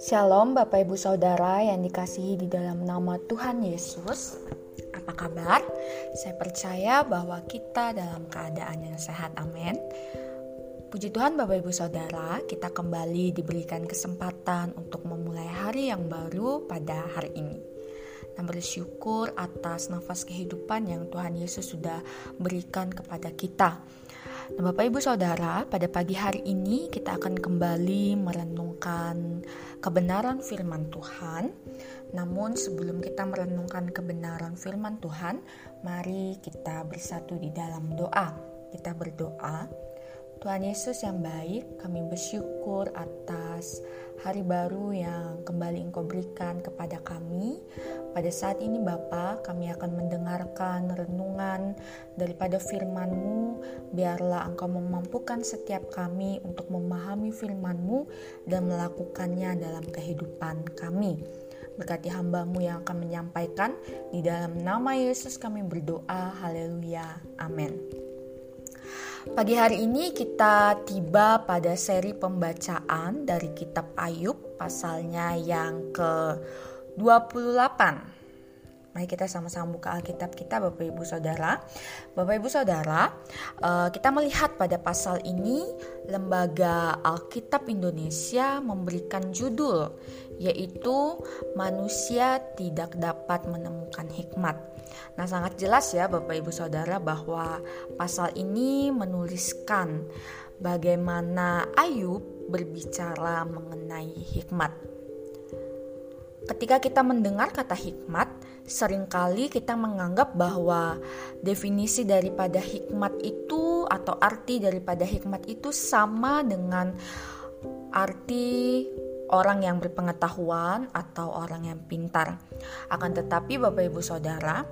Shalom Bapak Ibu Saudara yang dikasihi di dalam nama Tuhan Yesus Apa kabar? Saya percaya bahwa kita dalam keadaan yang sehat, amin Puji Tuhan Bapak Ibu Saudara, kita kembali diberikan kesempatan untuk memulai hari yang baru pada hari ini dan bersyukur atas nafas kehidupan yang Tuhan Yesus sudah berikan kepada kita. Nah, Bapak Ibu Saudara, pada pagi hari ini kita akan kembali merenungkan kebenaran firman Tuhan. Namun sebelum kita merenungkan kebenaran firman Tuhan, mari kita bersatu di dalam doa. Kita berdoa. Tuhan Yesus yang baik, kami bersyukur atas hari baru yang kembali Engkau berikan kepada kami. Pada saat ini Bapa, kami akan mendengarkan renungan daripada firman-Mu. Biarlah Engkau memampukan setiap kami untuk memahami firman-Mu dan melakukannya dalam kehidupan kami. Berkati hambamu yang akan menyampaikan, di dalam nama Yesus kami berdoa, haleluya, amin. Pagi hari ini kita tiba pada seri pembacaan dari kitab Ayub pasalnya yang ke-28. Mari kita sama-sama buka Alkitab kita Bapak Ibu Saudara. Bapak Ibu Saudara, eh, kita melihat pada pasal ini Lembaga Alkitab Indonesia memberikan judul yaitu manusia tidak dapat menemukan hikmat. Nah, sangat jelas ya Bapak Ibu Saudara bahwa pasal ini menuliskan bagaimana Ayub berbicara mengenai hikmat. Ketika kita mendengar kata hikmat, sering kali kita menganggap bahwa definisi daripada hikmat itu atau arti daripada hikmat itu sama dengan arti orang yang berpengetahuan atau orang yang pintar. Akan tetapi Bapak Ibu Saudara,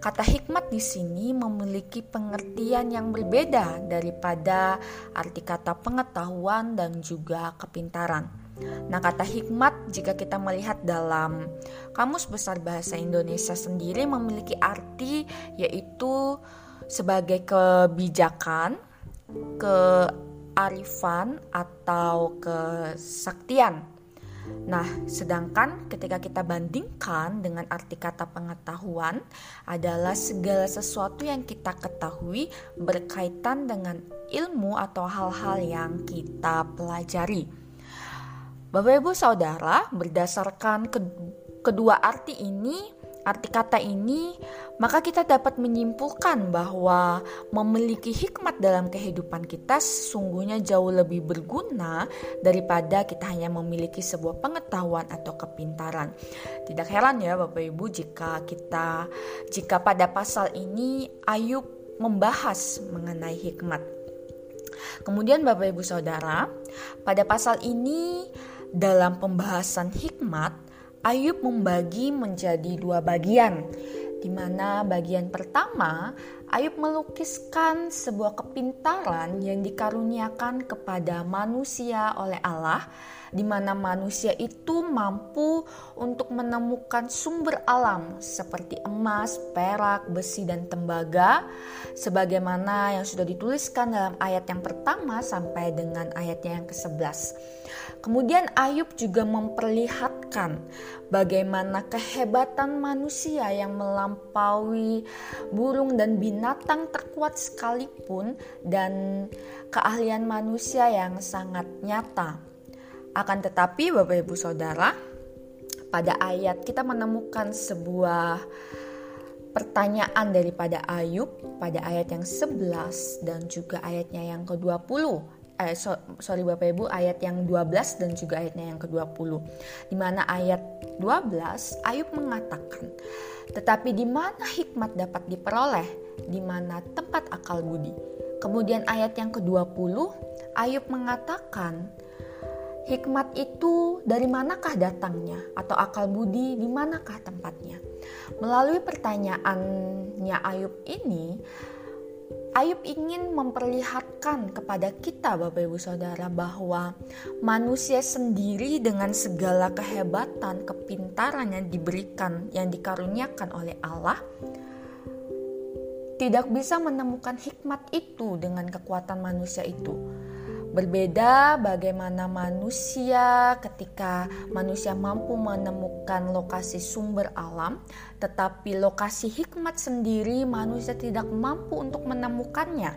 kata hikmat di sini memiliki pengertian yang berbeda daripada arti kata pengetahuan dan juga kepintaran. Nah, kata hikmat jika kita melihat dalam Kamus Besar Bahasa Indonesia sendiri memiliki arti yaitu sebagai kebijakan, kearifan atau kesaktian. Nah, sedangkan ketika kita bandingkan dengan arti kata pengetahuan adalah segala sesuatu yang kita ketahui berkaitan dengan ilmu atau hal-hal yang kita pelajari. Bapak Ibu Saudara, berdasarkan kedua arti ini arti kata ini, maka kita dapat menyimpulkan bahwa memiliki hikmat dalam kehidupan kita sesungguhnya jauh lebih berguna daripada kita hanya memiliki sebuah pengetahuan atau kepintaran. Tidak heran ya Bapak Ibu jika kita jika pada pasal ini Ayub membahas mengenai hikmat. Kemudian Bapak Ibu Saudara, pada pasal ini dalam pembahasan hikmat Ayub membagi menjadi dua bagian, di mana bagian pertama Ayub melukiskan sebuah kepintaran yang dikaruniakan kepada manusia oleh Allah, di mana manusia itu mampu untuk menemukan sumber alam seperti emas, perak, besi, dan tembaga, sebagaimana yang sudah dituliskan dalam ayat yang pertama sampai dengan ayatnya yang ke-11. Kemudian Ayub juga memperlihatkan bagaimana kehebatan manusia yang melampaui burung dan binatang terkuat sekalipun dan keahlian manusia yang sangat nyata. Akan tetapi Bapak Ibu Saudara, pada ayat kita menemukan sebuah pertanyaan daripada Ayub pada ayat yang 11 dan juga ayatnya yang ke-20 eh, so, sorry Bapak Ibu ayat yang 12 dan juga ayatnya yang ke-20. Di mana ayat 12 Ayub mengatakan, "Tetapi di mana hikmat dapat diperoleh? Di mana tempat akal budi?" Kemudian ayat yang ke-20 Ayub mengatakan, Hikmat itu dari manakah datangnya atau akal budi di manakah tempatnya? Melalui pertanyaannya Ayub ini, Ayub ingin memperlihatkan kepada kita Bapak Ibu Saudara bahwa manusia sendiri dengan segala kehebatan, kepintaran yang diberikan, yang dikaruniakan oleh Allah tidak bisa menemukan hikmat itu dengan kekuatan manusia itu. Berbeda bagaimana manusia ketika manusia mampu menemukan lokasi sumber alam, tetapi lokasi hikmat sendiri manusia tidak mampu untuk menemukannya.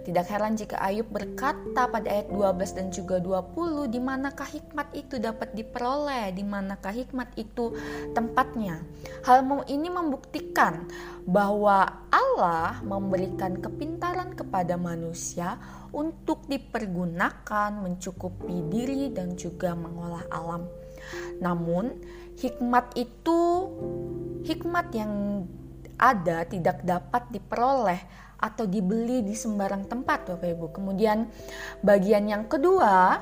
Tidak heran jika Ayub berkata pada ayat 12 dan juga 20, di manakah hikmat itu dapat diperoleh, di manakah hikmat itu tempatnya. Hal ini membuktikan bahwa Allah memberikan kepintaran kepada manusia untuk dipergunakan mencukupi diri dan juga mengolah alam. Namun, hikmat itu hikmat yang ada tidak dapat diperoleh atau dibeli di sembarang tempat Bapak Ibu. Kemudian bagian yang kedua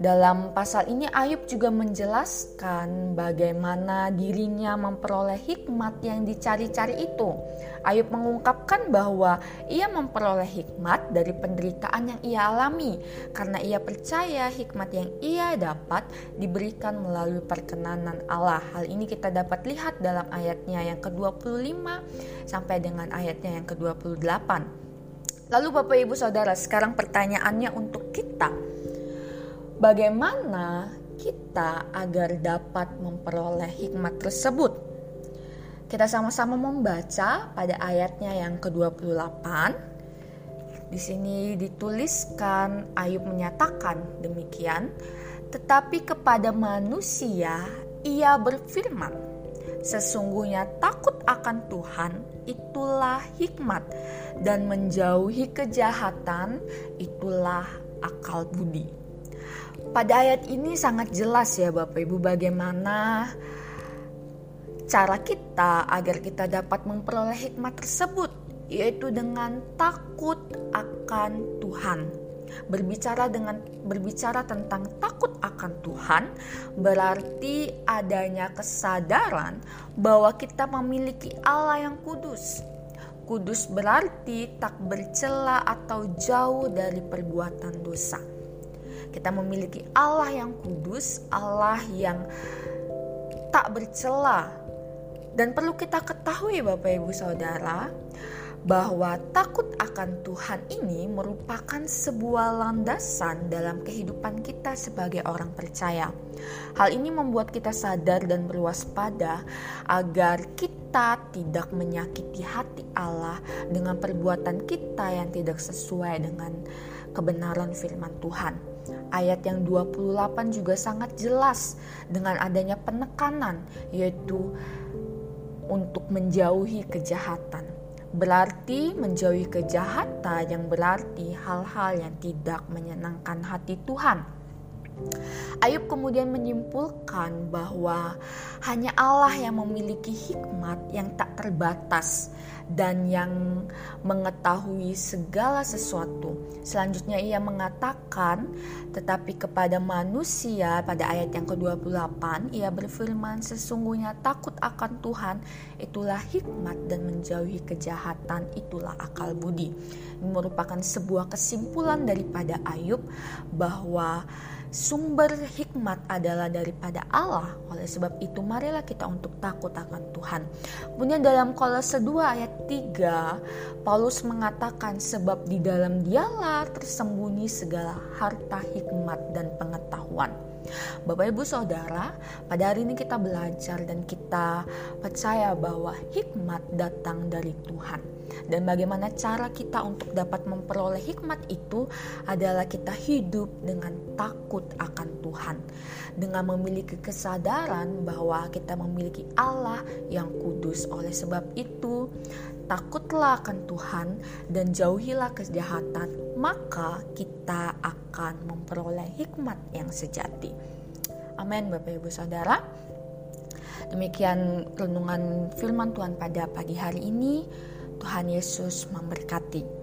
dalam pasal ini Ayub juga menjelaskan bagaimana dirinya memperoleh hikmat yang dicari-cari itu. Ayub mengungkapkan bahwa ia memperoleh hikmat dari penderitaan yang ia alami karena ia percaya hikmat yang ia dapat diberikan melalui perkenanan Allah. Hal ini kita dapat lihat dalam ayatnya yang ke-25 sampai dengan ayatnya yang ke-28. Lalu Bapak Ibu Saudara, sekarang pertanyaannya untuk kita bagaimana kita agar dapat memperoleh hikmat tersebut. Kita sama-sama membaca pada ayatnya yang ke-28. Di sini dituliskan Ayub menyatakan demikian, tetapi kepada manusia ia berfirman, sesungguhnya takut akan Tuhan itulah hikmat dan menjauhi kejahatan itulah akal budi. Pada ayat ini sangat jelas ya Bapak Ibu bagaimana cara kita agar kita dapat memperoleh hikmat tersebut yaitu dengan takut akan Tuhan. Berbicara dengan berbicara tentang takut akan Tuhan berarti adanya kesadaran bahwa kita memiliki Allah yang kudus. Kudus berarti tak bercela atau jauh dari perbuatan dosa. Kita memiliki Allah yang kudus, Allah yang tak bercela. Dan perlu kita ketahui Bapak Ibu Saudara, bahwa takut akan Tuhan ini merupakan sebuah landasan dalam kehidupan kita sebagai orang percaya. Hal ini membuat kita sadar dan berwaspada agar kita tidak menyakiti hati Allah dengan perbuatan kita yang tidak sesuai dengan kebenaran firman Tuhan. Ayat yang 28 juga sangat jelas dengan adanya penekanan yaitu untuk menjauhi kejahatan. Berarti menjauhi kejahatan yang berarti hal-hal yang tidak menyenangkan hati Tuhan. Ayub kemudian menyimpulkan bahwa hanya Allah yang memiliki hikmat yang tak terbatas dan yang mengetahui segala sesuatu. Selanjutnya ia mengatakan, tetapi kepada manusia pada ayat yang ke-28 ia berfirman sesungguhnya takut akan Tuhan itulah hikmat dan menjauhi kejahatan itulah akal budi. Ini merupakan sebuah kesimpulan daripada Ayub bahwa sumber hikmat adalah daripada Allah. Oleh sebab itu marilah kita untuk takut akan Tuhan. Kemudian dalam Kolose 2 ayat 3 Paulus mengatakan sebab di dalam dialah tersembunyi segala harta hikmat dan pengetahuan. Bapak Ibu Saudara, pada hari ini kita belajar dan kita percaya bahwa hikmat datang dari Tuhan. Dan bagaimana cara kita untuk dapat memperoleh hikmat itu adalah kita hidup dengan takut akan Tuhan, dengan memiliki kesadaran bahwa kita memiliki Allah yang kudus. Oleh sebab itu, takutlah akan Tuhan dan jauhilah kejahatan, maka kita akan memperoleh hikmat yang sejati. Amin, Bapak Ibu Saudara. Demikian renungan firman Tuhan pada pagi hari ini. Tuhan Yesus memberkati.